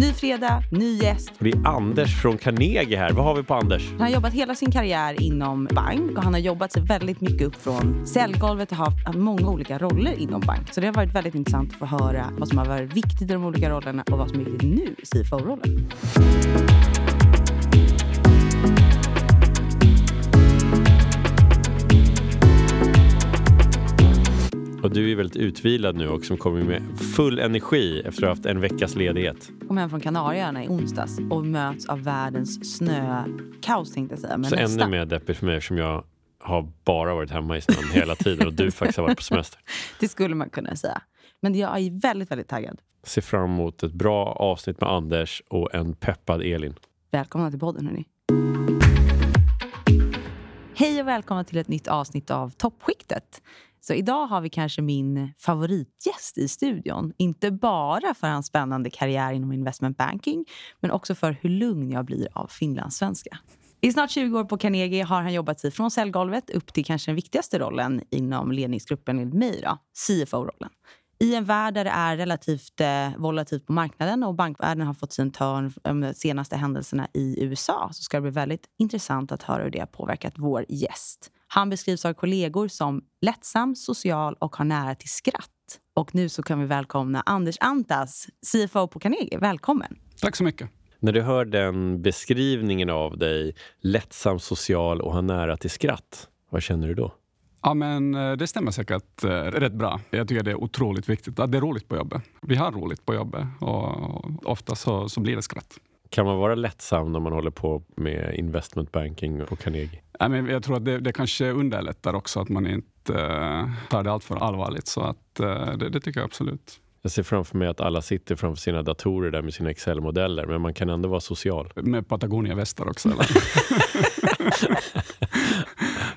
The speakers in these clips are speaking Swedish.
Ny fredag, ny gäst. Det är Anders från Carnegie här. Vad har vi på Anders? Han har jobbat hela sin karriär inom bank och han har jobbat sig väldigt mycket upp från säljgolvet och haft många olika roller inom bank. Så det har varit väldigt intressant att få höra vad som har varit viktigt i de olika rollerna och vad som är viktigt nu i CFO-rollen. Och du är väldigt utvilad nu och som kommer med full energi efter att ha haft en veckas ledighet. Jag kom hem från Kanarieöarna i onsdags och möts av världens snökaos tänkte jag säga. Men Så nästa. ännu mer deppigt för mig eftersom jag har bara varit hemma i snön hela tiden och du faktiskt har varit på semester. Det skulle man kunna säga. Men jag är väldigt, väldigt taggad. Ser fram emot ett bra avsnitt med Anders och en peppad Elin. Välkomna till podden hörni. Hej och välkomna till ett nytt avsnitt av Toppskiktet. Så idag har vi kanske min favoritgäst i studion. Inte bara för hans spännande karriär inom investment banking, men också för hur lugn jag blir av finlandssvenska. I snart 20 år på Carnegie har han jobbat sig från säljgolvet upp till kanske den viktigaste rollen inom ledningsgruppen enligt mig, CFO-rollen. I en värld där det är relativt eh, volatilt på marknaden och bankvärlden har fått sin törn eh, de senaste händelserna i USA så ska det bli väldigt intressant att höra hur det har påverkat vår gäst. Han beskrivs av kollegor som lättsam, social och har nära till skratt. Och nu så kan vi välkomna Anders Antas, CFO på Carnegie. Välkommen! Tack så mycket. När du hör den beskrivningen av dig, lättsam, social och har nära till skratt, vad känner du då? Ja, men eh, det stämmer säkert eh, rätt bra. Jag tycker det är otroligt viktigt att det är roligt på jobbet. Vi har roligt på jobbet och ofta så, så blir det skratt. Kan man vara lättsam när man håller på med investment banking på Carnegie? Ja, men jag tror att det, det kanske underlättar också att man inte uh, tar det allt för allvarligt. Så att, uh, det, det tycker jag absolut. Jag ser framför mig att alla sitter framför sina datorer där med sina Excel-modeller, men man kan ändå vara social. Med Patagonia-västar också? Eller?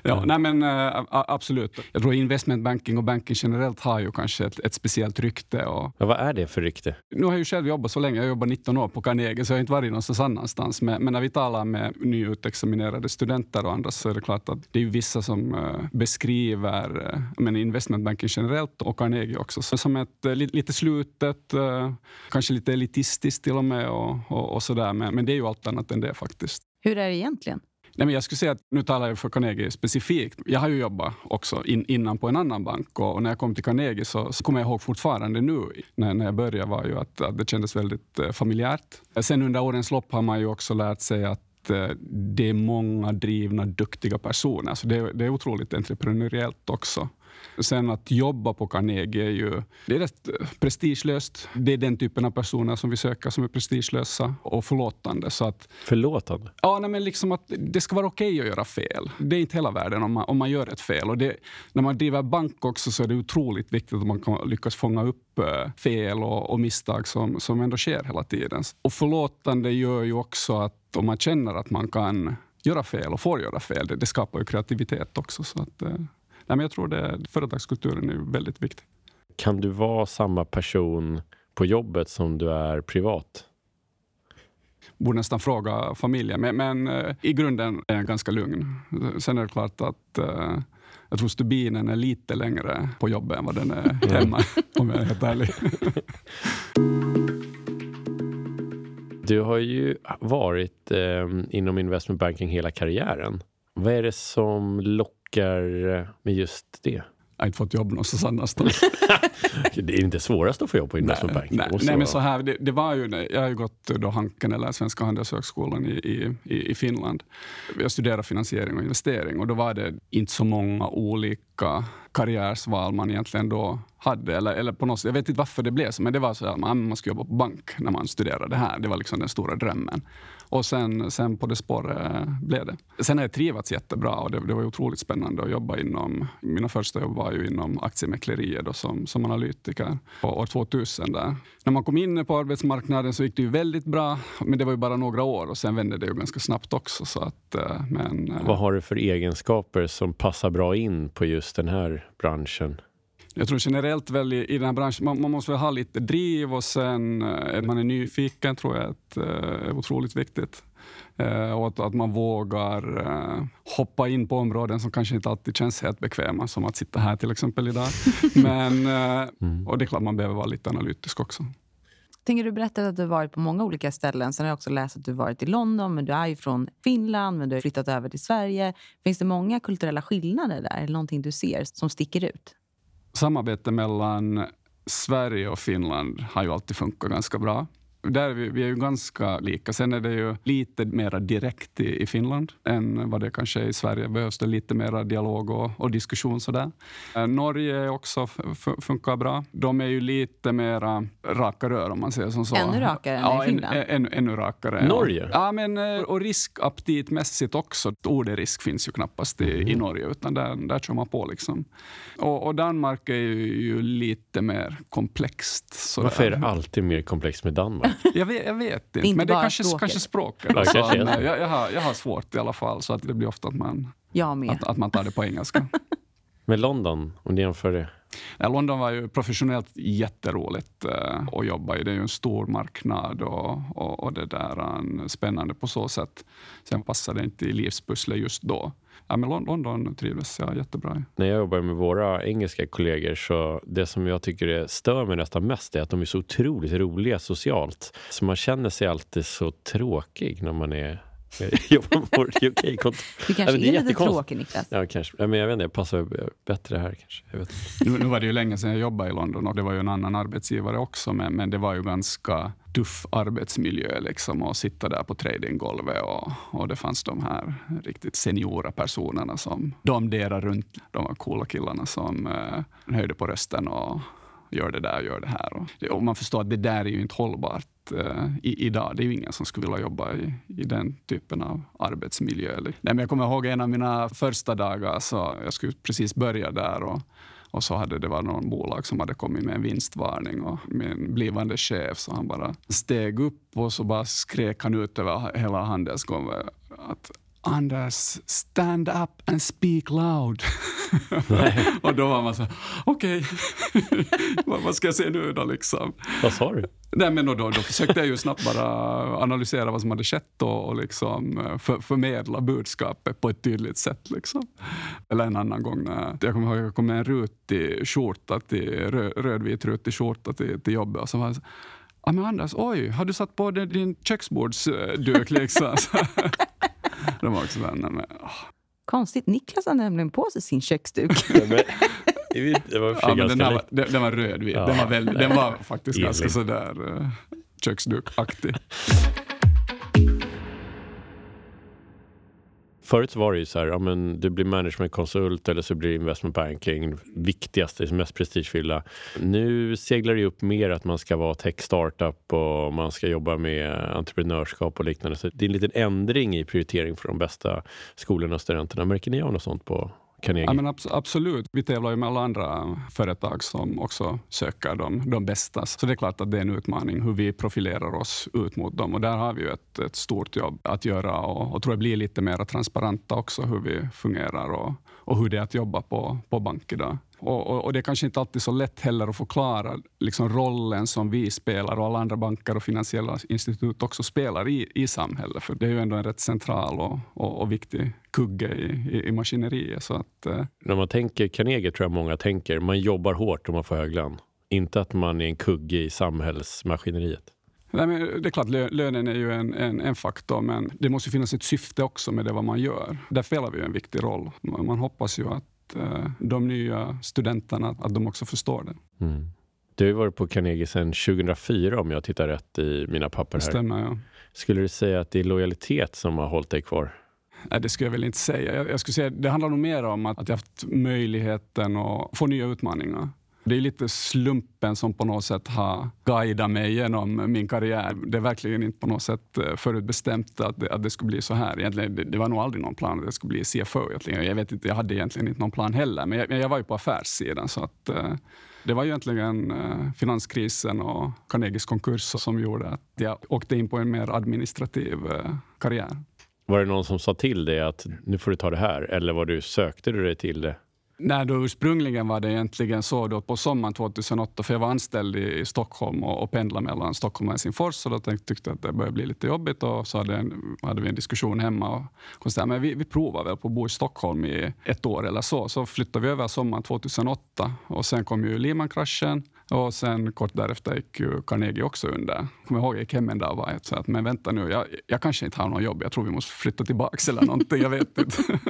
ja, nej men uh, absolut. Jag tror investment banking och banking generellt har ju kanske ett, ett speciellt rykte. Och... Ja, vad är det för rykte? Nu har jag ju själv jobbat så länge, jag har jobbat 19 år på Carnegie, så jag har inte varit någonstans annanstans. Men, men när vi talar med nyutexaminerade studenter och andra så är det klart att det är vissa som uh, beskriver uh, men investment banking generellt och Carnegie också så som ett uh, lite slutet, kanske lite elitistiskt till och med och, och, och sådär. Men, men det är ju allt annat än det faktiskt. Hur är det egentligen? Nej, men jag skulle säga att nu talar jag för Carnegie specifikt. Jag har ju jobbat också in, innan på en annan bank och, och när jag kom till Carnegie så, så kommer jag ihåg fortfarande nu när, när jag började var ju att, att det kändes väldigt eh, familjärt. Sen under årens lopp har man ju också lärt sig att eh, det är många drivna, duktiga personer. Så det, det är otroligt entreprenöriellt också. Sen att jobba på Carnegie är ju det är rätt prestigelöst. Det är den typen av personer som vi söker som är prestigelösa och förlåtande. Så att, förlåtande? Ja, nej, men liksom att det ska vara okej okay att göra fel. Det är inte hela världen om man, om man gör ett fel. Och det, när man driver bank också så är det otroligt viktigt att man kan lyckas fånga upp fel och, och misstag som, som ändå sker hela tiden. Och förlåtande gör ju också att om man känner att man kan göra fel och får göra fel, det, det skapar ju kreativitet också. Så att, Nej, men jag tror det, företagskulturen är väldigt viktig. Kan du vara samma person på jobbet som du är privat? borde nästan fråga familjen. Men, men uh, i grunden är jag ganska lugn. Sen är det klart att uh, jag tror stubinen är lite längre på jobbet än vad den är hemma, om jag är helt ärlig. du har ju varit eh, inom investment banking hela karriären. Vad är det som lockar med just det? Jag har inte fått jobb någonstans annanstans. det är inte svårast att få jobb på investment banking. Nej, nej men så här, det, det, var ju, jag har ju gått då Hanken, eller Svenska Handelshögskolan i, i, i Finland. Jag studerade finansiering och investering och då var det inte så många olika karriärsval man egentligen då hade. Eller, eller på något sätt, jag vet inte varför det blev så, men det var så att man, man skulle jobba på bank när man studerade det här. Det var liksom den stora drömmen. Och sen, sen på det spåret eh, blev det. Sen har jag trivats jättebra och det, det var otroligt spännande att jobba inom... Mina första jobb var ju inom aktiemäkleriet som, som analytiker år 2000. Där. När man kom in på arbetsmarknaden så gick det ju väldigt bra, men det var ju bara några år och sen vände det ju ganska snabbt också. Så att, eh, men, eh, Vad har du för egenskaper som passar bra in på just den här branschen? Jag tror generellt väl i, i den här branschen, man, man, måste väl ha lite driv och sen att man är nyfiken tror jag att, är otroligt viktigt. Uh, och att, att, man vågar hoppa in på områden som kanske inte alltid känns helt bekväma, som att sitta här till exempel idag. Men, mm. Och det är klart man behöver vara lite analytisk också. Tänker du berätta att du har varit på många olika ställen. Sen har jag också läst att du har varit i London, men du är ju från Finland, men du har flyttat över till Sverige. Finns det många kulturella skillnader där? Eller någonting du ser som sticker ut? Samarbete mellan Sverige och Finland har ju alltid funkat ganska bra. Där är vi, vi, är ju ganska lika. Sen är det ju lite mer direkt i, i Finland än vad det kanske är i Sverige. behövs det lite mer dialog och, och diskussion. Sådär. Eh, Norge också funkar bra. De är ju lite mer raka rör om man säger som så. Ännu rakare än i Finland? Än, än, ännu rakare. Norge? Ja, men, eh, och riskaptitmässigt också. Ordet risk finns ju knappast i, mm. i Norge, utan där, där kör man på. Liksom. Och, och Danmark är ju, ju lite mer komplext. Sådär. Varför är det alltid mer komplext med Danmark? Jag vet, jag vet inte. inte men det är kanske språket. Kanske språket ja, kanske jag, jag, har, jag har svårt i alla fall, så att det blir ofta att man, att, att man tar det på engelska. Med London, om du jämför det? Nej, London var ju professionellt jätteroligt uh, att jobba i. Det är ju en stor marknad och, och, och det där um, spännande på så sätt. Sen passade det inte i livspusslet just då. Ja, men London trivdes jag jättebra i. När jag jobbar med våra engelska kollegor så det som jag tycker är, stör mig nästan mest är att de är så otroligt roliga socialt. Så man känner sig alltid så tråkig när man är jobbar på UK-kontor. Du kanske ja, är, är lite tråkig, Niklas? Ja, kanske. Ja, men jag vet inte, jag passar bättre här. kanske. Jag vet nu, nu var det ju länge sedan jag jobbade i London och det var ju en annan arbetsgivare också, men, men det var ju ganska tuff arbetsmiljö liksom och sitta där på tradinggolvet och, och det fanns de här riktigt seniora personerna som domderade runt de här coola killarna som eh, höjde på rösten och gör det där, gör det här. Och, och man förstår att det där är ju inte hållbart uh, i, idag. Det är ju ingen som skulle vilja jobba i, i den typen av arbetsmiljö. Nej, men jag kommer ihåg en av mina första dagar, så jag skulle precis börja där och, och så hade det varit någon bolag som hade kommit med en vinstvarning och min blivande chef så han bara steg upp och så bara skrek han ut över hela handelsgolvet att Anders, stand up and speak loud. och då var man så okej, okay. vad ska jag säga nu då liksom? Vad sa du? Nej, men då, då, då försökte jag ju snabbt bara analysera vad som hade skett och, och liksom eh, för, förmedla budskapet på ett tydligt sätt. Liksom. Eller en annan gång när jag kommer ihåg jag kom med en rutig skjorta, till, röd, rödvit rutig skjorta till, till jobbet och så var jag så, men Anders, oj, har du satt på din köksbordsduk? Liksom? Det var också där, men, oh. Konstigt. Niklas har nämligen på sig sin köksduk. det var ja, men den, var, den, den, var röd. Ja, den, var väl, den var faktiskt ganska sådär uh, köksdukaktig. Förut var det ju så här, ja, men du blir managementkonsult eller så blir det investment banking. Viktigaste, mest prestigefyllda. Nu seglar det upp mer att man ska vara tech startup och man ska jobba med entreprenörskap och liknande. Så det är en liten ändring i prioritering för de bästa skolorna och studenterna. Märker ni av något sånt på Carnegie? Ja, men ab absolut. Vi tävlar ju med alla andra företag som också söker de, de bästa. Så det är klart att det är en utmaning hur vi profilerar oss ut mot dem. Och där har vi ju ett, ett stort jobb att göra och, och tror jag blir lite mer transparenta också hur vi fungerar och, och hur det är att jobba på, på bank idag. Och, och, och, det är kanske inte alltid så lätt heller att förklara liksom rollen som vi spelar och alla andra banker och finansiella institut också spelar i, i samhället. För det är ju ändå en rätt central och, och, och viktig kugge i, i, i maskineriet. Så att, eh. När man tänker Carnegie tror jag många tänker, man jobbar hårt om man får hög lön. Inte att man är en kugge i samhällsmaskineriet. Nej, men det är klart, lönen är ju en, en, en, faktor, men det måste finnas ett syfte också med det vad man gör. Där spelar vi en viktig roll. Man hoppas ju att Eh, de nya studenterna, att de också förstår det. Mm. Du har varit på Carnegie sedan 2004 om jag tittar rätt i mina papper här. Det stämmer, ja. Skulle du säga att det är lojalitet som har hållit dig kvar? Nej, det skulle jag väl inte säga. Jag, jag skulle säga det handlar nog mer om att, att jag haft möjligheten att få nya utmaningar. Det är lite slumpen som på något sätt har guidat mig genom min karriär. Det är verkligen inte på något sätt eh, förutbestämt att det, att det skulle bli så här. Egentligen, det, det var nog aldrig någon plan att det skulle bli CFO. Egentligen. Jag, vet inte, jag hade egentligen inte någon plan heller, men jag, jag var ju på affärssidan. Så att, eh, det var egentligen eh, finanskrisen och Carnegies konkurs som gjorde att jag åkte in på en mer administrativ eh, karriär. Var det någon som sa till dig att nu får du ta det här? Eller var du, sökte du dig till det? Nej, då ursprungligen var det egentligen så då på sommaren 2008, för jag var anställd i, Stockholm och, och pendlade mellan Stockholm och Helsingfors. Så då tänkte, tyckte jag att det började bli lite jobbigt och så hade, en, hade vi en diskussion hemma. Och konstaterade, men vi, vi provar väl på att bo i Stockholm i ett år eller så. Så flyttade vi över sommaren 2008 och sen kom ju Lehman-kraschen Och sen kort därefter gick ju Carnegie också under. Jag kommer ihåg, jag gick hem en dag och var så att men vänta nu, jag, jag kanske inte har något jobb. Jag tror vi måste flytta tillbaka eller någonting. Jag vet inte.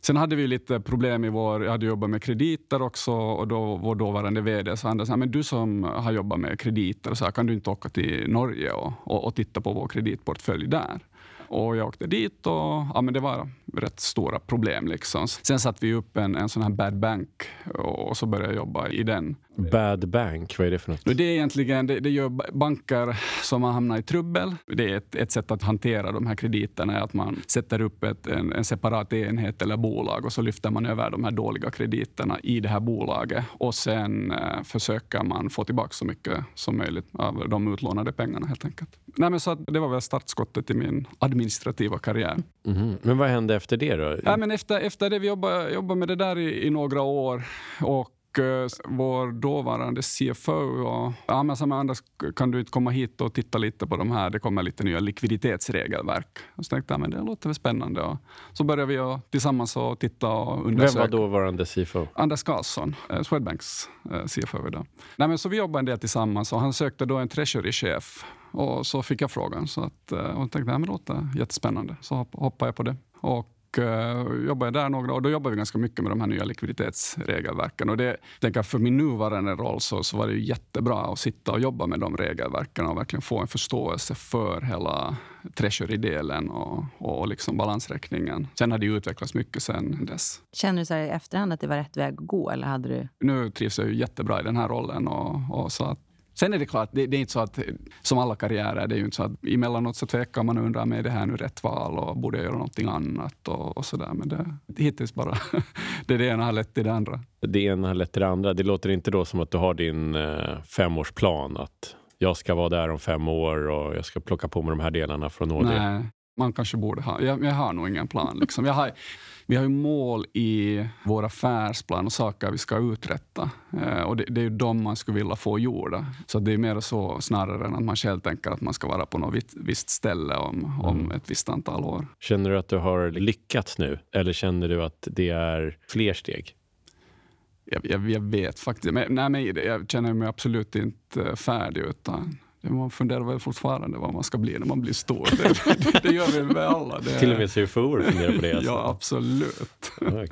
Sen hade vi lite problem i vår... Jag hade jobbat med krediter också och då vår dåvarande vd sa han men du som har jobbat med krediter, så här, kan du inte åka till Norge och, och, och titta på vår kreditportfölj där? Och jag åkte dit och ja, men det var rätt stora problem. Liksom. Sen satte vi upp en, en sån här bad bank och så började jag jobba i den. Bad bank, vad är det för något? Det är egentligen det, det gör banker som har hamnat i trubbel. Det är ett, ett sätt att hantera de här krediterna, att man sätter upp ett, en, en separat enhet eller bolag och så lyfter man över de här dåliga krediterna i det här bolaget och sen eh, försöker man få tillbaka så mycket som möjligt av de utlånade pengarna helt enkelt. Nej, men så det var väl startskottet i min administrativa karriär. Mm. Men vad hände efter det då? Ja, men efter, efter det, vi jobbade, jobbade med det där i, i några år. Och vår dåvarande CFO och ja, men som Anders, kan du komma hit och titta lite på de här? Det kommer lite nya likviditetsregelverk. Och så tänkte jag, men det låter väl spännande. Och så började vi och, tillsammans och titta och undersöka. Vem var dåvarande CFO? Anders Karlsson, uh, Swedbanks uh, CFO idag. Nej, men så vi jobbade en del tillsammans och han sökte då en treasury-chef. Och så fick jag frågan. Så att, och tänkte, men det låter jättespännande. Så hoppade jag på det. Och uh, jobbade där några år. Då jobbade vi ganska mycket med de här nya likviditetsregelverken. Och det, tänker för min nuvarande roll så, så var det jättebra att sitta och jobba med de regelverken och verkligen få en förståelse för hela treasury-delen och, och liksom balansräkningen. Sen har det utvecklats mycket sen dess. Känner du så i efterhand att det var rätt väg att gå? Eller hade du... Nu trivs jag ju jättebra i den här rollen. Och, och så att Sen är det klart, det, det, är inte så att, som alla karriärer, det är ju inte så att emellanåt så tvekar man och undrar, är det här nu rätt val och borde jag göra någonting annat och, och så där. Men det, hittills bara, det, det ena har lett till det andra. Det ena har lett till det andra. Det låter inte då som att du har din eh, femårsplan, att jag ska vara där om fem år och jag ska plocka på mig de här delarna för att nå Nej, det. man kanske borde ha. Jag, jag har nog ingen plan. Liksom. Jag har, vi har ju mål i vår affärsplan och saker vi ska uträtta. Eh, och det, det, är ju de man skulle vilja få gjorda. Så det är mer så snarare än att man själv tänker att man ska vara på något visst ställe om, om mm. ett visst antal år. Känner du att du har lyckats nu? Eller känner du att det är fler steg? Jag, jag, jag vet faktiskt. Men, nej, men jag känner mig absolut inte färdig. utan man funderar väl fortfarande vad man ska bli när man blir stor. Det, det, det gör vi med alla. Det... Till och med CFO funderar på det? Alltså. Ja, absolut. Okay.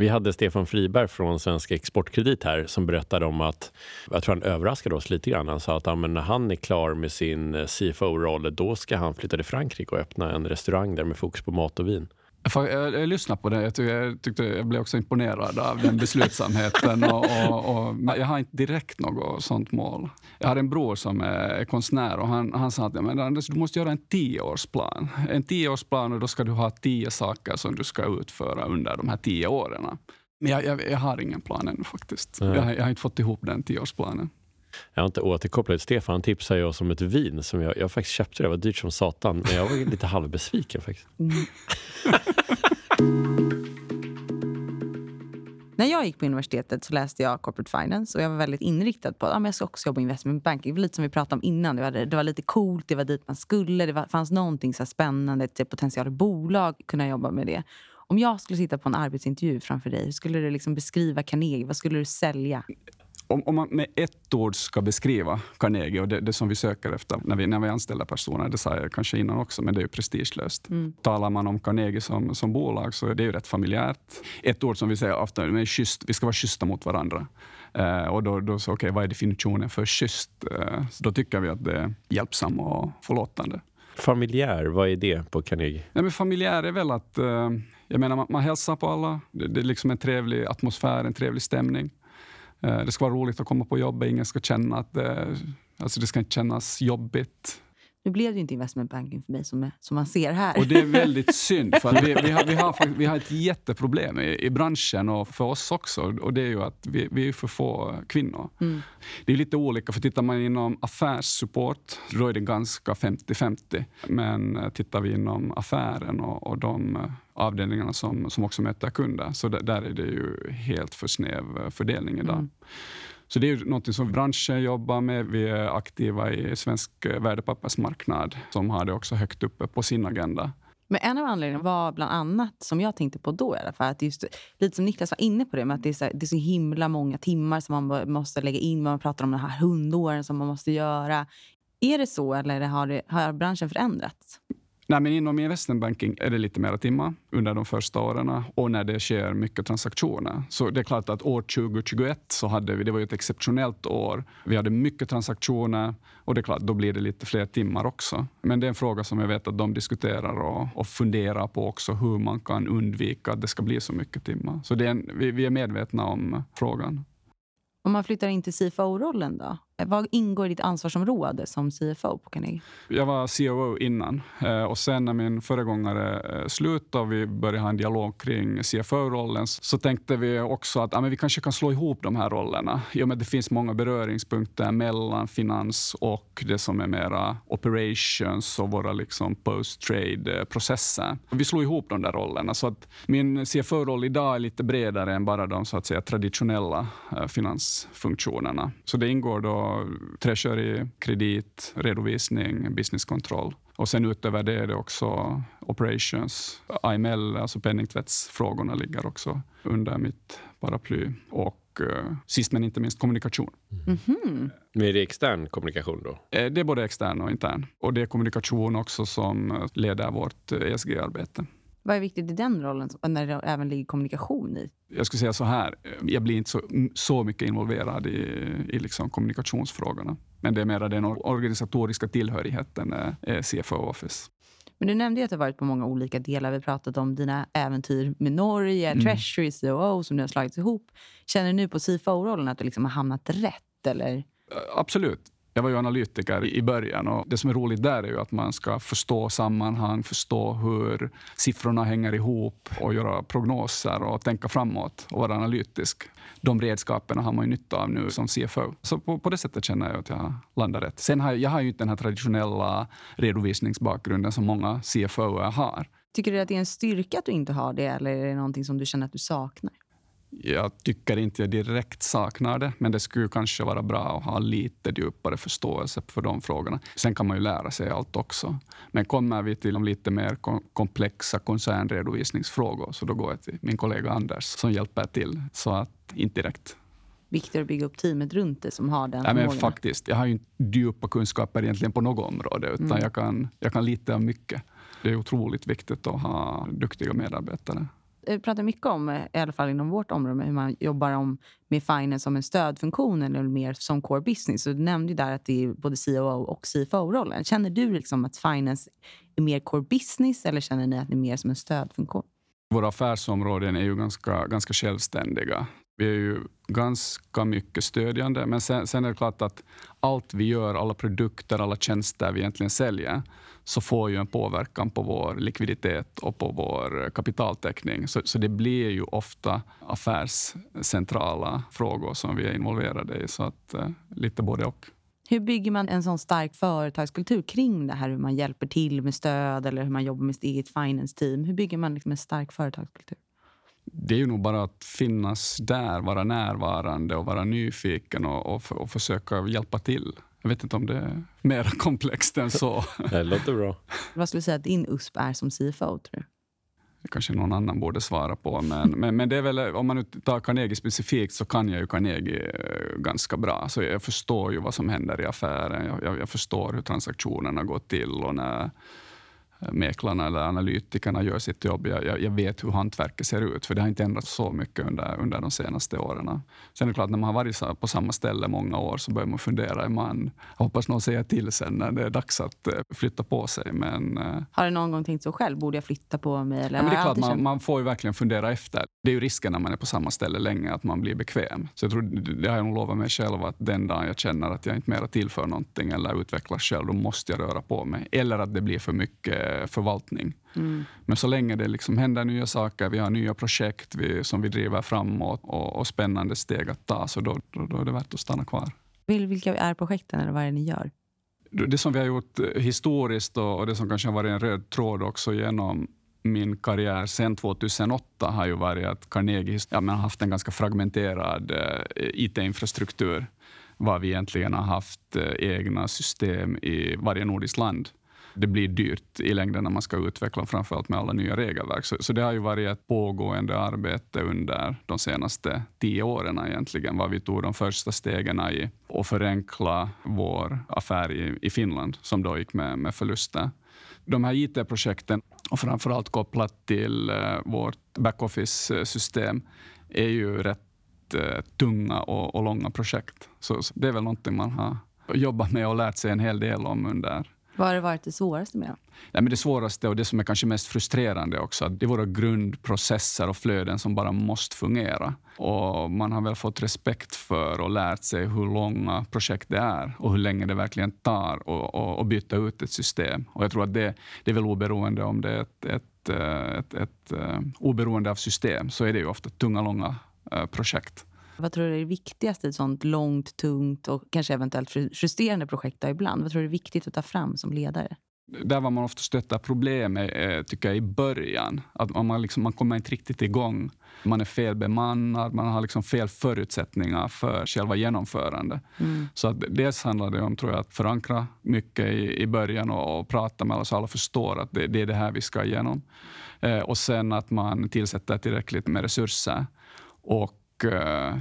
Vi hade Stefan Friberg från Svensk Exportkredit här som berättade om att, jag tror han överraskade oss lite grann. Han sa att ja, när han är klar med sin CFO-roll, då ska han flytta till Frankrike och öppna en restaurang där med fokus på mat och vin. Jag, jag, jag lyssnade på det. Jag, tyckte, jag, tyckte, jag blev också imponerad av den beslutsamheten. Och, och, och, jag har inte direkt något sånt mål. Jag har en bror som är konstnär och han, han sa att men Anders, du måste göra en tioårsplan. En tioårsplan och då ska du ha tio saker som du ska utföra under de här tio åren. Men jag, jag, jag har ingen plan ännu faktiskt. Jag, jag, har inte fått ihop den tioårsplanen. Jag har inte återkopplat. Stefan tipsade oss om ett vin som jag, jag faktiskt köpte. Det var dyrt som satan, men jag var lite halvbesviken faktiskt. Mm. När jag gick på universitetet så läste jag corporate finance och jag var väldigt inriktad på att ja, jag ska också jobba i investment banking. Det var Lite som vi pratade om innan. Det var, det var lite coolt, det var dit man skulle. Det var, fanns någonting så spännande, ett potentiellt bolag, kunna jobba med det. Om jag skulle sitta på en arbetsintervju framför dig, hur skulle du liksom beskriva Carnegie? Vad skulle du sälja? Om, om, man med ett ord ska beskriva Carnegie och det, det, som vi söker efter när vi, när vi anställer personer, det sa jag kanske innan också, men det är ju prestigelöst. Mm. Talar man om Carnegie som, som bolag så är det ju rätt familjärt. Ett ord som vi säger ofta, men schysst, vi ska vara schyssta mot varandra. Uh, och då, då så, okay, vad är definitionen för schysst? Uh, då tycker vi att det är hjälpsam och förlåtande. Familjär, vad är det på Carnegie? Nej, men familjär är väl att uh, jag menar, man, man hälsar på alla. Det, det är liksom en trevlig atmosfär, en trevlig stämning. Eh, det ska vara roligt att komma på jobbet. Ingen ska känna att det, alltså det ska inte kännas jobbigt. Nu blev det inte investment banking för mig som, som man ser här. Och Det är väldigt synd. för vi, vi, har, vi, har, vi har ett jätteproblem i, i branschen och för oss också. Och Det är ju att vi, vi är för få kvinnor. Mm. Det är lite olika, för tittar man inom affärssupport då är det ganska 50-50. Men tittar vi inom affären och, och de avdelningarna som, som också möter kunder, så där, där är det ju helt för snäv fördelning idag. Mm. Så det är något som branschen jobbar med. Vi är aktiva i svensk eh, värdepappersmarknad som har det också högt uppe på sin agenda. Men en av anledningarna var bland annat, som jag tänkte på då i alla fall, att just, lite som Niklas var inne på det, med att det är, så, det är så himla många timmar som man måste lägga in. Man pratar om de här hundåren som man måste göra. Är det så eller har, det, har branschen förändrats? Nej, men inom investmentbanking är det lite mer timmar under de första åren och när det sker mycket transaktioner. Så det är klart att år 2021 så hade vi, det var ett exceptionellt år. Vi hade mycket transaktioner och det är klart, då blir det lite fler timmar också. Men det är en fråga som jag vet att de diskuterar och, och funderar på också hur man kan undvika att det ska bli så mycket timmar. Så det är en, vi, vi är medvetna om frågan. Om man flyttar in till CFO-rollen då? Vad ingår i ditt ansvarsområde som CFO på Carnegie? Jag var COO innan eh, och sen när min föregångare eh, slutade och vi började ha en dialog kring CFO-rollen så tänkte vi också att ja, men vi kanske kan slå ihop de här rollerna i och med att det finns många beröringspunkter mellan finans och det som är mera operations och våra liksom post-trade-processer. Eh, vi slog ihop de där rollerna så att min CFO-roll idag är lite bredare än bara de så att säga, traditionella finansfunktionerna. Så det ingår då treasury, kredit, redovisning, businesskontroll. Och sen utöver det är det också operations. AML, alltså penningtvättsfrågorna, ligger också under mitt paraply. Och uh, sist men inte minst kommunikation. Mm -hmm. Men är det extern kommunikation då? Eh, det är både extern och intern. Och det är kommunikation också som leder vårt ESG-arbete. Vad är viktigt i den rollen, när det även ligger kommunikation i? Jag skulle säga så här, jag blir inte så, så mycket involverad i, i liksom kommunikationsfrågorna. Men det är mer den organisatoriska tillhörigheten, eh, CFO Office. Men du nämnde att du har varit på många olika delar. Vi pratat om dina äventyr med Norge, mm. Treasury, COO som du har slagits ihop. Känner du nu på CFO-rollen att du liksom har hamnat rätt? Eller? Absolut. Jag var ju analytiker i början och det som är roligt där är ju att man ska förstå sammanhang, förstå hur siffrorna hänger ihop och göra prognoser och tänka framåt och vara analytisk. De redskapen har man ju nytta av nu som CFO. Så på, på det sättet känner jag att jag landar rätt. Sen har jag, jag har ju inte den här traditionella redovisningsbakgrunden som många CFO har. Tycker du att det är en styrka att du inte har det eller är det någonting som du känner att du saknar? Jag tycker inte jag direkt saknar det, men det skulle kanske vara bra att ha lite djupare förståelse för de frågorna. Sen kan man ju lära sig allt också. Men kommer vi till de lite mer komplexa koncernredovisningsfrågor, så då går jag till min kollega Anders som hjälper till. Så att inte direkt. Viktigt att bygga upp teamet runt det som har den ja, men Faktiskt. Jag har ju inte djupa kunskaper egentligen på något område, utan mm. jag, kan, jag kan lite av mycket. Det är otroligt viktigt att ha duktiga medarbetare. Eh, pratar mycket om, eh, i alla fall inom vårt område, hur man jobbar om, med finance som en stödfunktion eller mer som core business. Så du nämnde där att det är både COO och CFO-rollen. Känner du liksom att finance är mer core business eller känner ni att det är mer som en stödfunktion? Våra affärsområden är ju ganska, ganska självständiga. Vi är ju ganska mycket stödjande, men sen, sen, är det klart att allt vi gör, alla produkter, alla tjänster vi egentligen säljer, så får ju en påverkan på vår likviditet och på vår kapitaltäckning. Så, så det blir ju ofta affärscentrala frågor som vi är involverade i. Så att, eh, lite både och. Hur bygger man en sån stark företagskultur kring det här? Hur man hjälper till med stöd eller hur man jobbar med sitt eget finance-team. Hur bygger man liksom en stark företagskultur? det är ju nog bara att finnas där, vara närvarande och vara nyfiken och, och, och försöka hjälpa till. Jag vet inte om det är mer komplext än så. Det låter bra. Vad skulle du säga att din USP är som CFO? Tror du? Det kanske någon annan borde svara på. Men, men, men det är väl, om man tar Carnegie specifikt så kan jag ju Carnegie eh, ganska bra. Så jag förstår ju vad som händer i affären. Jag, jag, jag förstår hur transaktionerna går till. och när mäklarna eller analytikerna gör sitt jobb. Jag, jag, vet hur hantverket ser ut, för det har inte ändrats så mycket under, under de senaste åren. Sen är det klart, när man har varit på samma ställe många år så börjar man fundera. Man, jag hoppas någon säger till sen när det är dags att eh, flytta på sig. Men, eh, har du någon gång tänkt så själv? Borde jag flytta på mig? Eller ja, men det är klart, man, man, får ju verkligen fundera efter. Det är ju risken när man är på samma ställe länge, att man blir bekväm. Så jag tror, det har jag nog lovat mig själv, att den dagen jag känner att jag inte mer tillför någonting eller utvecklas själv, då måste jag röra på mig. Eller att det blir för mycket förvaltning. Mm. Men så länge det liksom händer nya saker, vi har nya projekt vi, som vi driver framåt och, och spännande steg att ta, så då, då, då är det värt att stanna kvar. Vilka är projekten eller vad är det ni gör? Det som vi har gjort historiskt och det som kanske har varit en röd tråd också genom min karriär sen 2008 har ju varit att Carnegie ja, men har haft en ganska fragmenterad eh, IT-infrastruktur. Var vi egentligen har haft eh, egna system i varje nordiskt land det blir dyrt i längden när man ska utveckla, framförallt med alla nya regelverk. Så, så det har ju varit ett pågående arbete under de senaste tio åren egentligen, var vi tog de första stegen i att förenkla vår affär i, i Finland, som då gick med, med förluster. De här IT-projekten, och framförallt kopplat till uh, vårt backoffice-system, är ju rätt uh, tunga och, och, långa projekt. Så, så det är väl någonting man har jobbat med och lärt sig en hel del om under vad har det varit det svåraste med? Nej, men det svåraste och det som är kanske mest frustrerande också, det är våra grundprocesser och flöden som bara måste fungera. Och man har väl fått respekt för och lärt sig hur långa projekt det är och hur länge det verkligen tar att byta ut ett system. Och jag tror att det, det är väl oberoende om det är ett, ett, eh, ett, ett, ett oberoende av system, så är det ju ofta tunga, långa eh, projekt. Vad tror du är det viktigaste i ett sånt långt, tungt och kanske eventuellt justerande projekt ibland? Vad tror du är viktigt att ta fram som ledare? Där var man ofta stöttar problem är, tycker jag, i början. Att man, liksom, man kommer inte riktigt igång. Man är felbemannad, man har liksom fel förutsättningar för själva genomförandet. Mm. Så att dels handlar det om tror jag, att förankra mycket i, i början och, och prata med alla så alla förstår att det, det är det här vi ska igenom. Eh, och sen att man tillsätter tillräckligt med resurser. Och Eh,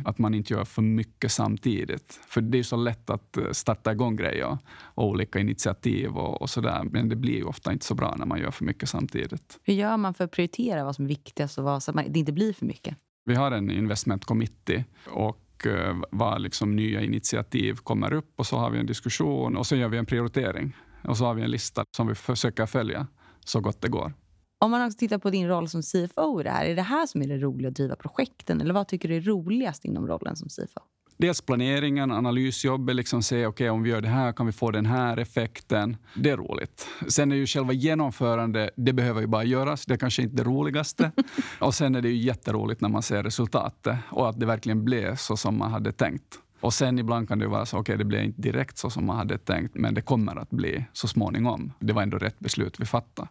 att man inte gör för mycket samtidigt. För det är så lätt att eh, starta igång grejer och olika initiativ och, och sådär. Men det blir ju ofta inte så bra när man gör för mycket samtidigt. Hur gör man för att prioritera vad som är viktigast och vad, så att det inte blir för mycket? Vi har en investment committee och eh, vad liksom nya initiativ kommer upp och så har vi en diskussion och så gör vi en prioritering. Och så har vi en lista som vi försöker följa så gott det går. Om man också tittar på din roll som CFO i det här, är det här som är det roliga att driva projekten? Eller vad tycker du är roligast inom rollen som CFO? Dels planeringen, analysjobbet, liksom se okay, om vi gör det här kan vi få den här effekten. Det är roligt. Sen är ju själva genomförandet, det behöver ju bara göras. Det är kanske inte det roligaste. och sen är det ju jätteroligt när man ser resultatet och att det verkligen blev så som man hade tänkt. Och sen ibland kan det vara så, okej okay, det blev inte direkt så som man hade tänkt, men det kommer att bli så småningom. Det var ändå rätt beslut vi fattade.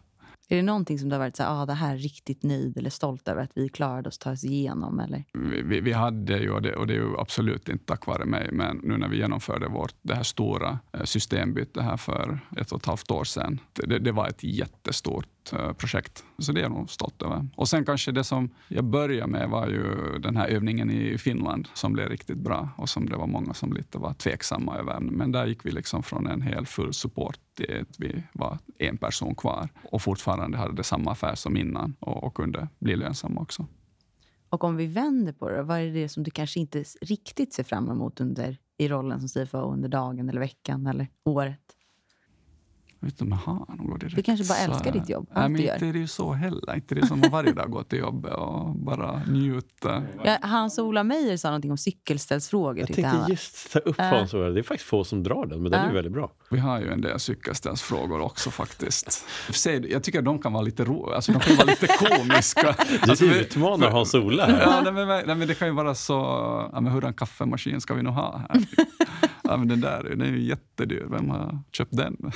Är det någonting som du har varit så här, ah, det här är riktigt nöjd eller stolt över att vi klarade oss ta oss igenom? Eller? Vi, vi, vi hade ju, och det, och det är ju absolut inte tack vare mig, men nu när vi genomförde vårt det här stora eh, systembytet här för ett och ett halvt år sedan. Det, det var ett jättestort Eh, projekt. Så det är jag nog stolt över. Och sen kanske det som jag började med var ju den här övningen i Finland som blev riktigt bra och som det var många som lite var tveksamma över. Men där gick vi liksom från en hel full support till att vi var en person kvar och fortfarande hade det samma affär som innan och, och kunde bli lönsamma också. Och om vi vänder på det, vad är det som du kanske inte riktigt ser fram emot under, i rollen som CFO under dagen eller veckan eller året? Jag vet inte om jag har något direkt. Du kanske bara älskar ditt jobb? Nej, men inte är det ju så heller. Inte det som att varje dag gå till jobbet och bara njuta. Ja, Hans-Ola Meijer sa någonting om cykelställsfrågor. Jag tänkte just ta upp Hans-Ola. Det är faktiskt få som drar den, men den är väldigt bra. Vi har ju en del cykelställsfrågor också faktiskt. Jag tycker att de kan vara lite ro alltså, de kan vara lite komiska. Du alltså, utmanar Hans-Ola Ja, nej, men, nej, men det kan ju vara så, ja, men hurdan kaffemaskin ska vi nog ha här? Ja, men den där den är ju jättedyr. Vem har köpt den?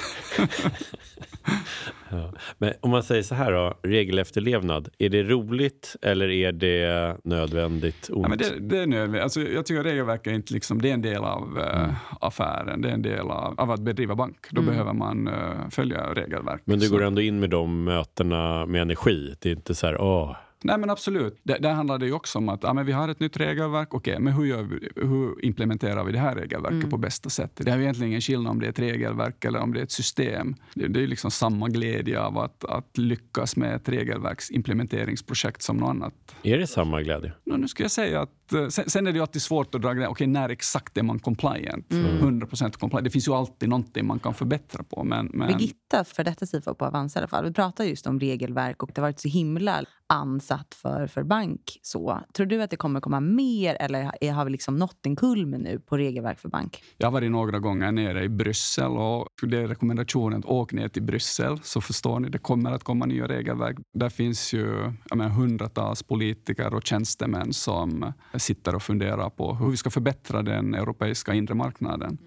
ja. Men om man säger så här då, regelefterlevnad. Är det roligt eller är det nödvändigt ont? Ja, men det, det är nödvändigt. Alltså, jag tycker regelverk är, inte liksom, det är en del av uh, mm. affären. Det är en del av, av att bedriva bank. Då mm. behöver man uh, följa regelverk. Men du går ändå in med de mötena med energi? Det är inte så här, åh, Nej, men absolut. Det, där handlar det ju också om att ja, men vi har ett nytt regelverk. Okej, okay, men hur, gör vi, hur implementerar vi det här regelverket mm. på bästa sätt? Det är ju egentligen ingen skillnad om det är ett regelverk eller om det är ett system. Det, det är liksom samma glädje av att, att lyckas med ett regelverksimplementeringsprojekt som något annat. Är det samma glädje? No, nu ska jag säga att sen, sen är det ju alltid svårt att dra gränsen. Okay, när exakt är man compliant? Mm. 100% compliant. Det finns ju alltid någonting man kan förbättra på. Men, men... Birgitta, för detta SIFO på Avanza i alla fall, vi pratar just om regelverk och det har varit så himla ansatt för, för bank. Så. Tror du att det kommer komma mer eller har vi liksom nått en kulmen nu på regelverk för bank? Jag har varit några gånger nere i Bryssel och det är rekommendationen att åka ner till Bryssel så förstår ni, det kommer att komma nya regelverk. Där finns ju jag menar, hundratals politiker och tjänstemän som sitter och funderar på hur vi ska förbättra den europeiska inre marknaden.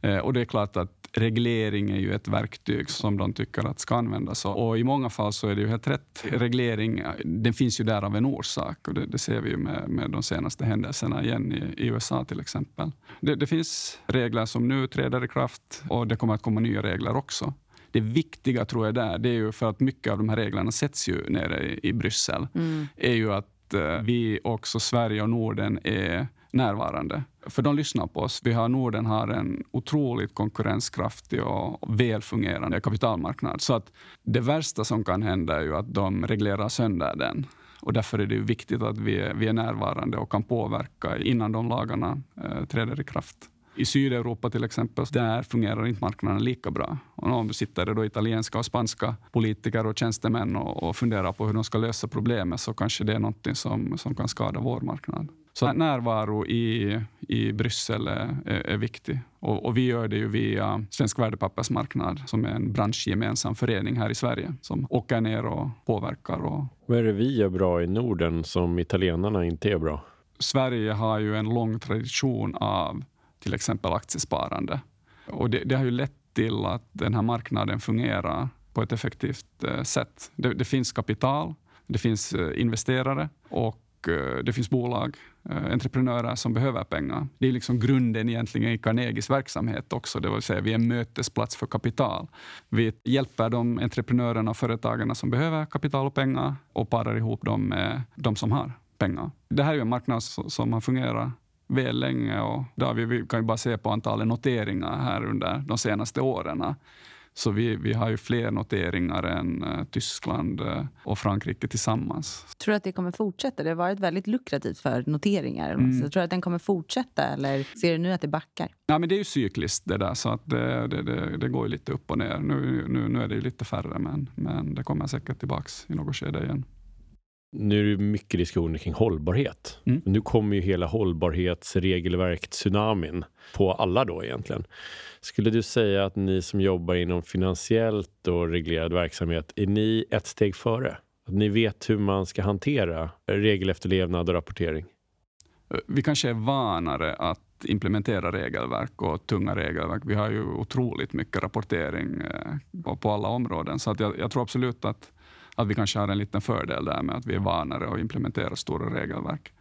Mm. Och det är klart att reglering är ju ett verktyg som de tycker att ska användas. Och I många fall så är det ju helt rätt. Reglering den finns ju där av en orsak och det, det ser vi ju med, med de senaste händelserna igen i, i USA till exempel. Det, det, finns regler som nu träder i kraft och det kommer att komma nya regler också. det viktiga tror jag där, det är ju för att mycket av de här reglerna sätts ju nere i, i Bryssel, mm. är ju att eh, vi också, Sverige och Norden, är närvarande. För de lyssnar på oss. Vi har, Norden har en otroligt konkurrenskraftig och välfungerande kapitalmarknad. Så att det värsta som kan hända är ju att de reglerar sönder den. Och därför är det viktigt att vi är, vi är närvarande och kan påverka innan de lagarna eh, träder i kraft. I Sydeuropa till exempel, där fungerar inte marknaden lika bra. Och om sitter det då italienska och spanska politiker och tjänstemän och, och funderar på hur de ska lösa problemet så kanske det är något som, som kan skada vår marknad. Så närvaro i, i Bryssel är, är, viktig. Och, och, vi gör det ju via Svensk värdepappersmarknad som är en branschgemensam förening här i Sverige som åker ner och påverkar. Och... Vad är det vi gör bra i Norden som italienarna inte är bra? Sverige har ju en lång tradition av till exempel aktiesparande. Och det, det har ju lett till att den här marknaden fungerar på ett effektivt eh, sätt. Det, det finns kapital, det finns eh, investerare och eh, det finns bolag, entreprenörer som behöver pengar. Det är liksom grunden egentligen i Carnegies verksamhet också. Det vill säga vi är en mötesplats för kapital. Vi hjälper de entreprenörerna och företagarna som behöver kapital och pengar och parar ihop dem med de som har pengar. Det här är en marknad som har fungerat väl länge och där vi kan ju bara se på antalet noteringar här under de senaste åren så vi, vi har ju fler noteringar än uh, Tyskland uh, och Frankrike tillsammans. Tror du att det kommer fortsätta? Det har varit väldigt lukrativt för noteringar. Mm. Så tror du att den kommer fortsätta eller ser du nu att det backar? Ja, men det är ju cykliskt det där, så att det, det, det, det går lite upp och ner. Nu, nu, nu är det lite färre, men, men det kommer säkert tillbaka i något skede igen. Nu är det mycket diskussioner kring hållbarhet. Mm. Nu kommer ju hela hållbarhetsregelverket, tsunamin, på alla då egentligen. Skulle du säga att ni som jobbar inom finansiellt och reglerad verksamhet, är ni ett steg före? Att ni vet hur man ska hantera regelefterlevnad och rapportering? Vi kanske är vanare att implementera regelverk och tunga regelverk. Vi har ju otroligt mycket rapportering eh, på alla områden, så att jag, jag tror absolut att att vi kanske har en liten fördel där med att vi är vanare att implementera stora regelverk.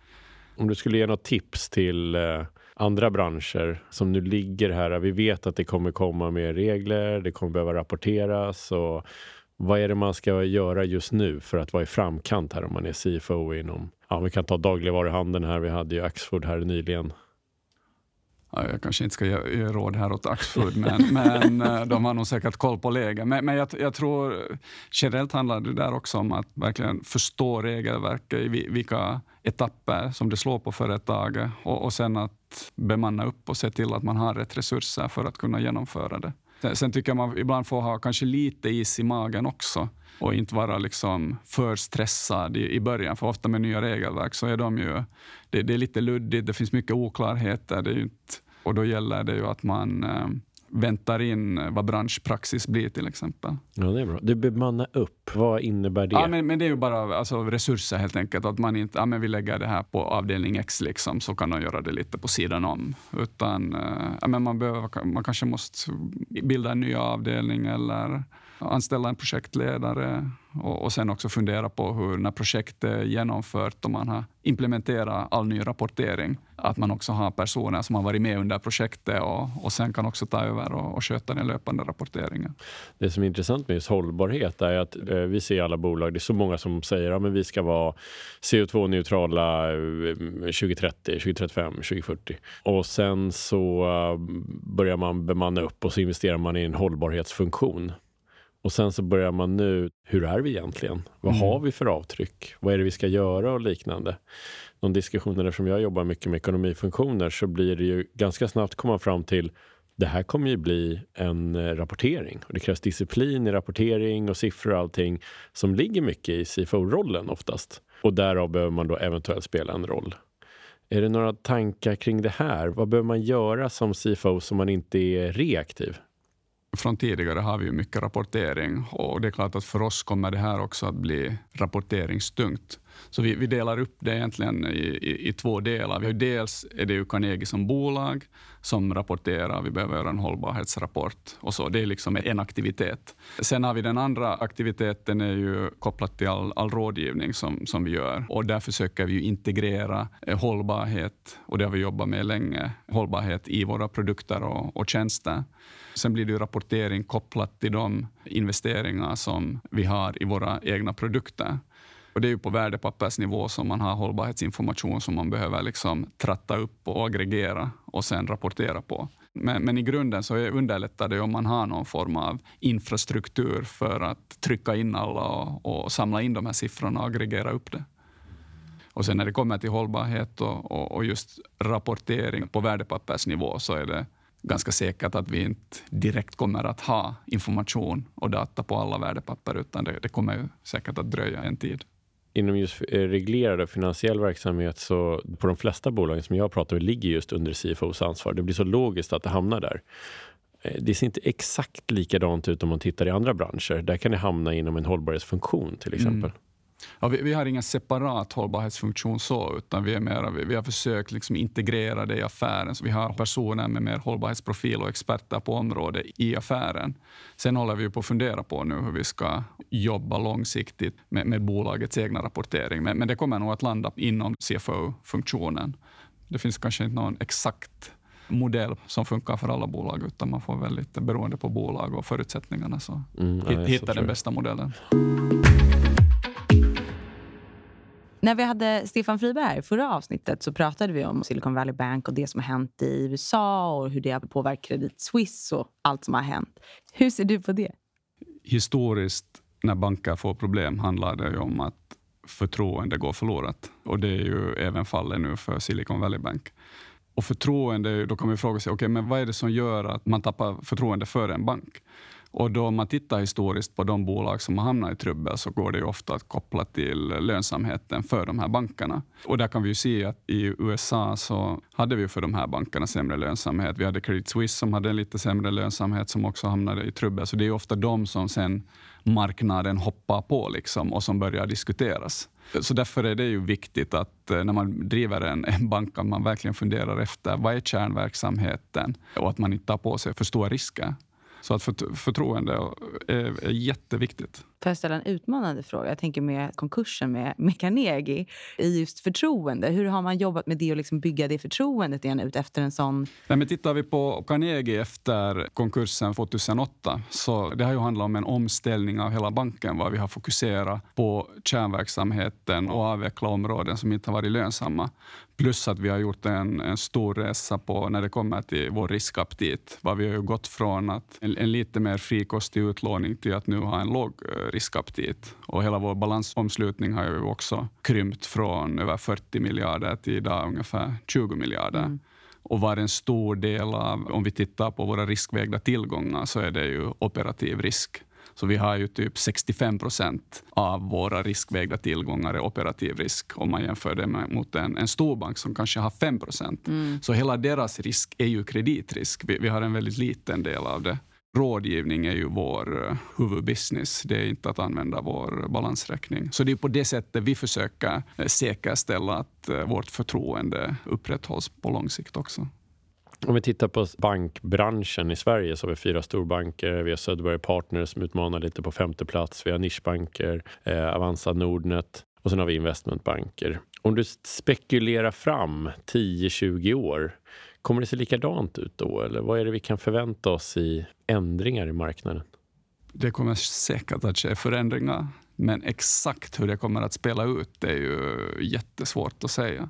Om du skulle ge något tips till eh, andra branscher som nu ligger här. Vi vet att det kommer komma mer regler, det kommer behöva rapporteras. Och vad är det man ska göra just nu för att vara i framkant här om man är CFO inom, ja vi kan ta dagligvaruhandeln här, vi hade ju Axfood här nyligen jag kanske inte ska ge, ge råd här åt Axfood, men, men eh, de har nog säkert koll på läget. Men, men jag, jag, tror generellt handlar det där också om att verkligen förstå regelverket, i vilka etapper som det slår på företaget och, och sen att bemanna upp och se till att man har rätt resurser för att kunna genomföra det. Sen tycker jag man ibland får ha kanske lite is i magen också och inte vara liksom för stressad i, i början. För ofta med nya regelverk så är de ju, det, det är lite luddigt, det finns mycket oklarheter. Det är inte, och då gäller det ju att man eh, väntar in vad branschpraxis blir till exempel. Ja, det är bra. Du bemanna upp, vad innebär det? Ja, men, men det är ju bara alltså, resurser helt enkelt. Att man inte, ja, men vi lägger det här på avdelning X liksom, så kan de göra det lite på sidan om. Utan, eh, ja, men man, behöver, man kanske måste bilda en ny avdelning eller anställa en projektledare och, och sen också fundera på hur när projektet är genomfört och man har implementerat all ny rapportering, att man också har personer som har varit med under projektet och, och sen kan också ta över och, och sköta den löpande rapporteringen. Det som är intressant med just hållbarhet är att eh, vi ser alla bolag, det är så många som säger att ja, vi ska vara CO2-neutrala 2030, 2035, 2040. Och sen så eh, börjar man bemanna upp och så investerar man i en hållbarhetsfunktion. Och sen så börjar man nu, hur är vi egentligen? Vad mm. har vi för avtryck? Vad är det vi ska göra och liknande? De diskussioner som jag jobbar mycket med ekonomifunktioner så blir det ju ganska snabbt komma fram till det här kommer ju bli en eh, rapportering. Och det krävs disciplin i rapportering och siffror och allting som ligger mycket i CFO-rollen oftast. Och därav behöver man då eventuellt spela en roll. Är det några tankar kring det här? Vad behöver man göra som CFO så man inte är reaktiv? Från tidigare har vi ju mycket rapportering och det är klart att för oss kommer det här också att bli rapporteringstungt. Så vi, vi delar upp det egentligen i, i, i, två delar. Vi har dels är det ju Carnegie som bolag som rapporterar, vi behöver göra en hållbarhetsrapport och så. Det är liksom en aktivitet. Sen har vi den andra aktiviteten är ju kopplat till all, all rådgivning som, som vi gör och där försöker vi integrera eh, hållbarhet och det har vi jobbat med länge, hållbarhet i våra produkter och, och tjänster. Sen blir det rapportering kopplat till de investeringar som vi har i våra egna produkter. Och det är ju på värdepappersnivå som man har hållbarhetsinformation som man behöver liksom tratta upp och aggregera och sen rapportera på. Men, men i grunden så underlättar det om man har någon form av infrastruktur för att trycka in alla och, och samla in de här siffrorna och aggregera upp det. Och sen när det kommer till hållbarhet och, och, och just rapportering på värdepappersnivå så är det ganska säkert att vi inte direkt kommer att ha information och data på alla värdepapper, utan det, det kommer säkert att dröja en tid inom just eh, reglerad finansiell verksamhet så på de flesta bolagen som jag pratar med ligger just under CFOs ansvar. Det blir så logiskt att det hamnar där. Eh, det ser inte exakt likadant ut om man tittar i andra branscher. Där kan det hamna inom en hållbarhetsfunktion till exempel. Mm. Ja, vi, vi, har ingen separat hållbarhetsfunktion så, utan vi, är mera, vi, vi har försökt liksom integrera det i affären. Så vi har personer med mer hållbarhetsprofil och experter på området i affären. Sen håller vi på att fundera på nu hur vi ska jobba långsiktigt med, med bolagets egna rapportering. Men, men det kommer nog att landa inom CFO-funktionen. Det finns kanske inte någon exakt modell som funkar för alla bolag, utan man får väldigt beroende på bolag och förutsättningarna så mm, ja, hitta den bästa modellen. När vi hade Stefan Friberg här förra avsnittet så pratade vi om Silicon Valley Bank och det som har hänt i USA och hur det har påverkat Credit Suisse och allt som har hänt. Hur ser du på det? Historiskt, när banker får problem, handlar det om att förtroende går förlorat. Och det är ju även fallet nu för Silicon Valley Bank. Och förtroende, då kan man fråga sig, okay, men vad är det som gör att man tappar förtroende för en bank? Och då om man tittar historiskt på de bolag som har hamnat i trubbel så går det ju ofta att koppla till lönsamheten för de här bankerna. Och där kan vi ju se att i USA så hade vi för de här bankerna sämre lönsamhet. Vi hade Credit Suisse som hade lite sämre lönsamhet som också hamnade i trubbel. Så det är ofta de som sen marknaden hoppar på liksom och som börjar diskuteras. Så därför är det ju viktigt att eh, när man driver en, en bank att man verkligen funderar efter vad är kärnverksamheten och att man inte tar på sig för stora risker. Så att förtroende är, är jätteviktigt. Får jag ställa en utmanande fråga? Jag tänker med konkursen med, med Carnegie. I just förtroende, hur har man jobbat med det och liksom bygga det förtroendet igen ut efter en sån... Nej, men tittar vi på Carnegie efter konkursen 2008 så det har ju handlat om en omställning av hela banken var vi har fokuserat på kärnverksamheten och avveckla områden som inte har varit lönsamma. Plus att vi har gjort en, en stor resa på när det kommer till vår riskaptit. vi har gått från att en, en lite mer frikostig utlåning till att nu ha en låg eh, riskaptit. Och hela vår balansomslutning har ju också krympt från över 40 miljarder till idag ungefär 20 miljarder. Mm. Och var en stor del av, om vi tittar på våra riskvägda tillgångar, så är det ju operativ risk. Så vi har ju typ 65 procent av våra riskvägda tillgångar är operativ risk om man jämför det med, mot en, en storbank som kanske har 5 procent. Mm. Så hela deras risk är ju kreditrisk. Vi, vi har en väldigt liten del av det. Rådgivning är ju vår eh, huvudbusiness. Det är inte att använda vår balansräkning. Så det är på det sättet vi försöker eh, säkerställa att eh, vårt förtroende upprätthålls på lång sikt också. Om vi tittar på bankbranschen i Sverige så har vi fyra storbanker. Vi har Söderberg Partners som utmanar lite på femte plats. Vi har nischbanker, eh, Avanza Nordnet och sen har vi investmentbanker. Om du spekulerar fram 10-20 år, kommer det se likadant ut då? Eller vad är det vi kan förvänta oss i ändringar i marknaden? Det kommer säkert att ske förändringar. Men exakt hur det kommer att spela ut är ju jättesvårt att säga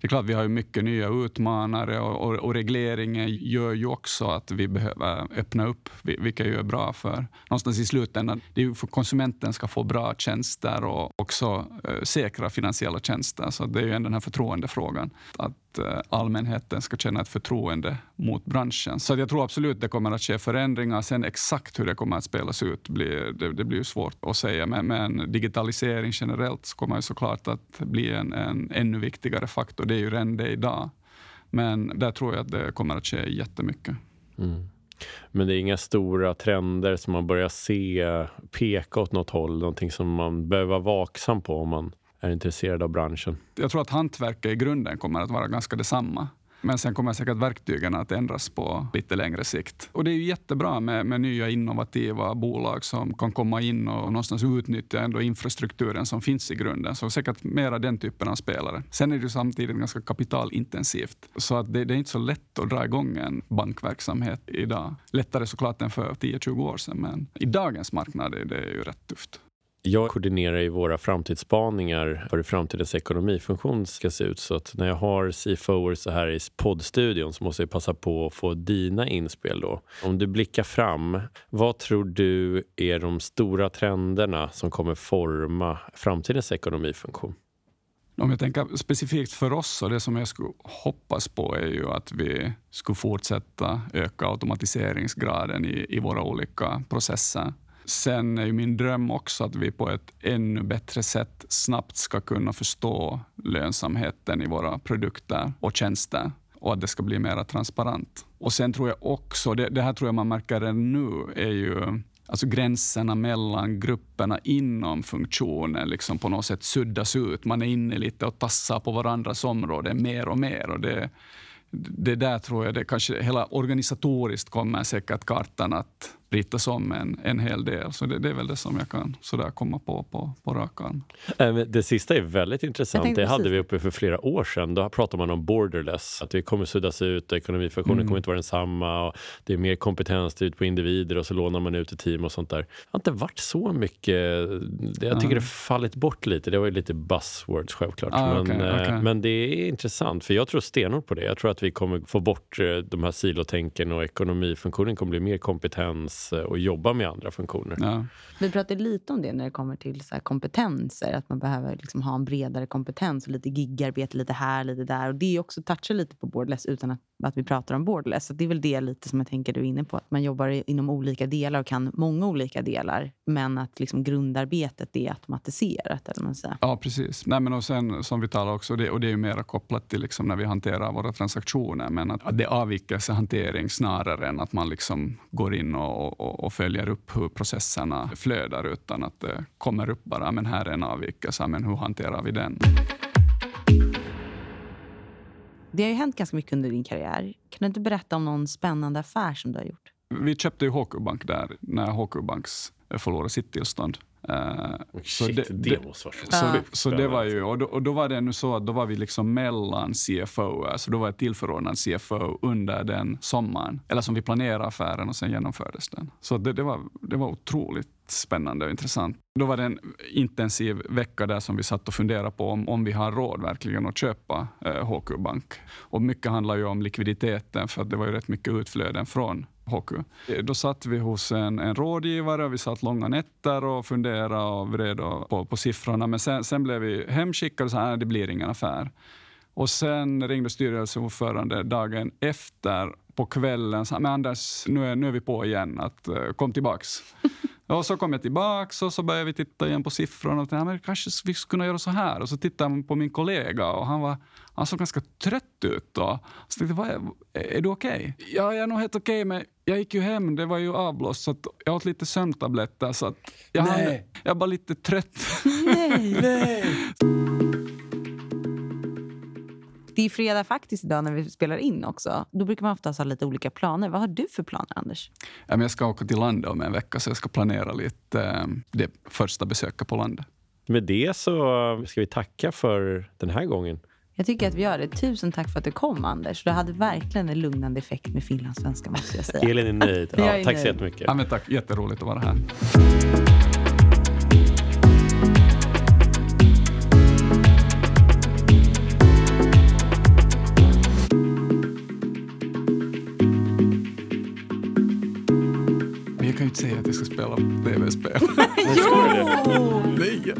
det är klart, vi har ju mycket nya utmanare och, och, och regleringen gör ju också att vi behöver öppna upp, vilket ju är bra för någonstans i slutändan. Det är ju för konsumenten ska få bra tjänster och också eh, säkra finansiella tjänster. Så det är ju ändå den här förtroendefrågan. Att eh, allmänheten ska känna ett förtroende mot branschen. Så jag tror absolut det kommer att ske förändringar. Sen exakt hur det kommer att spelas ut blir, det, det blir svårt att säga. Men, men digitalisering generellt så kommer ju såklart att bli en, en ännu viktigare faktor det är ju redan det idag. Men där tror jag att det kommer att ske jättemycket. Mm. Men det är inga stora trender som man börjar se peka åt något håll, någonting som man behöver vara vaksam på om man är intresserade av branschen. Jag tror att hantverket i grunden kommer att vara ganska detsamma. Men sen kommer säkert verktygen att ändras på lite längre sikt. Och det är ju jättebra med, med nya innovativa bolag som kan komma in och någonstans utnyttja ändå infrastrukturen som finns i grunden. Så säkert mera den typen av spelare. Sen är det ju samtidigt ganska kapitalintensivt. Så att det, det är inte så lätt att dra igång en bankverksamhet idag. Lättare såklart än för 10-20 år sedan, men i dagens marknad är det ju rätt tufft. Jag koordinerar ju våra framtidsspaningar för hur framtidens ekonomifunktion ska se ut. Så att när jag har CFOer så här i poddstudion så måste jag passa på att få dina inspel. Då. Om du blickar fram, vad tror du är de stora trenderna som kommer forma framtidens ekonomifunktion? Om jag tänker specifikt för oss, så det som jag skulle hoppas på är ju att vi skulle fortsätta öka automatiseringsgraden i, i våra olika processer. Sen är ju min dröm också att vi på ett ännu bättre sätt snabbt ska kunna förstå lönsamheten i våra produkter och tjänster och att det ska bli mer transparent. Och sen tror jag också, det, det här tror jag man märker redan nu, är ju alltså gränserna mellan grupperna inom funktionen liksom på något sätt suddas ut. Man är inne lite och tassar på varandras område mer och mer. Och det, det där tror jag, det kanske hela organisatoriskt kommer säkert kartan att ritas om en, en hel del. Så det, det, är väl det som jag kan sådär komma på på, på rak arm. Äh, det sista är väldigt intressant. Det hade vi uppe för flera år sedan. Då pratade man om borderless. Att vi kommer suddas ut, ekonomifunktionen mm. kommer inte vara densamma. Och det är mer kompetens ut på individer och så lånar man ut i team och sånt där. Det har inte varit så mycket. Jag tycker det fallit bort lite. Det var ju lite buzzwords självklart. Ah, men, okay, okay. men det är intressant för jag tror stenhårt på det. Jag tror att vi kommer få bort eh, de här silotänken och ekonomifunktionen kommer bli mer kompetens och jobba med andra funktioner. Ja. Vi pratade lite om det när det kommer till så kompetenser. Att man behöver liksom ha en bredare kompetens och lite gigarbete lite här, lite där. Och Det är också touchar lite på borderless utan att, att vi pratar om borderless. Så det är väl det lite som jag tänker du är inne på. Att man jobbar inom olika delar och kan många olika delar. Men att liksom grundarbetet är automatiserat. Eller man säger. Ja, precis. Nej, men och sen som vi talar också, det, och det är ju mer kopplat till liksom när vi hanterar våra transaktioner. Men att, att det är avvikelsehantering snarare än att man liksom går in och och, och, följer upp hur processerna flödar utan att det kommer upp bara, men här är en avvikelse, men hur hanterar vi den? Det har ju hänt ganska mycket under din karriär. Kan du inte berätta om någon spännande affär som du har gjort? Vi köpte ju HQ Bank där när HQ Banks förlorade sitt tillstånd. Uh, så Shit, det, det måste vara så, det, så det var ju, och då, och då var det nu så att då var vi liksom mellan CFO, alltså då var jag tillförordnad CFO under den sommaren. Eller som vi planerade affären och sen genomfördes den. Så det, det, var, det var otroligt spännande och intressant. Då var det en intensiv vecka där som vi satt och funderade på om, om vi har råd verkligen att köpa eh, HQ Bank. Och mycket handlar ju om likviditeten för att det var ju rätt mycket utflöden från hockey. Eh, då satt vi hos en, en rådgivare och vi satt långa nätter och funderade och vred på, på siffrorna. Men sen, sen blev vi hemskickade och sa att det blir ingen affär. Och sen ringde styrelseordförande dagen efter på kvällen och sa men Anders, nu är, nu är vi på igen, att, eh, kom tillbaks. Och så kom jag tillbaka och så började vi titta igen på siffrorna. Och tänkte, men kanske vi skulle kunna göra så här. Och så tittade jag på min kollega och han, var, han såg ganska trött ut. Då. Så tänkte jag, är, är du okej? Okay? Ja, jag är nog helt okej, okay, men jag gick ju hem. Det var ju avblåst, så jag åt lite sömntabletter. Så jag. Hade, jag var lite trött. Nej, nej. Det är fredag faktiskt idag när vi spelar in också. Då brukar man ofta ha lite olika planer. Vad har du för planer, Anders? Jag ska åka till landet om en vecka, så jag ska planera lite eh, det första besöket på landet. Med det så ska vi tacka för den här gången. Jag tycker att vi gör det. Tusen tack för att du kom, Anders. Du hade verkligen en lugnande effekt med finlandssvenska, måste jag säga. Elin är nöjd. Ja, är tack nöjd. så jättemycket. Ja, men tack. Jätteroligt att vara här. Inte säga att jag ska spela tv-spel. jo! Nej!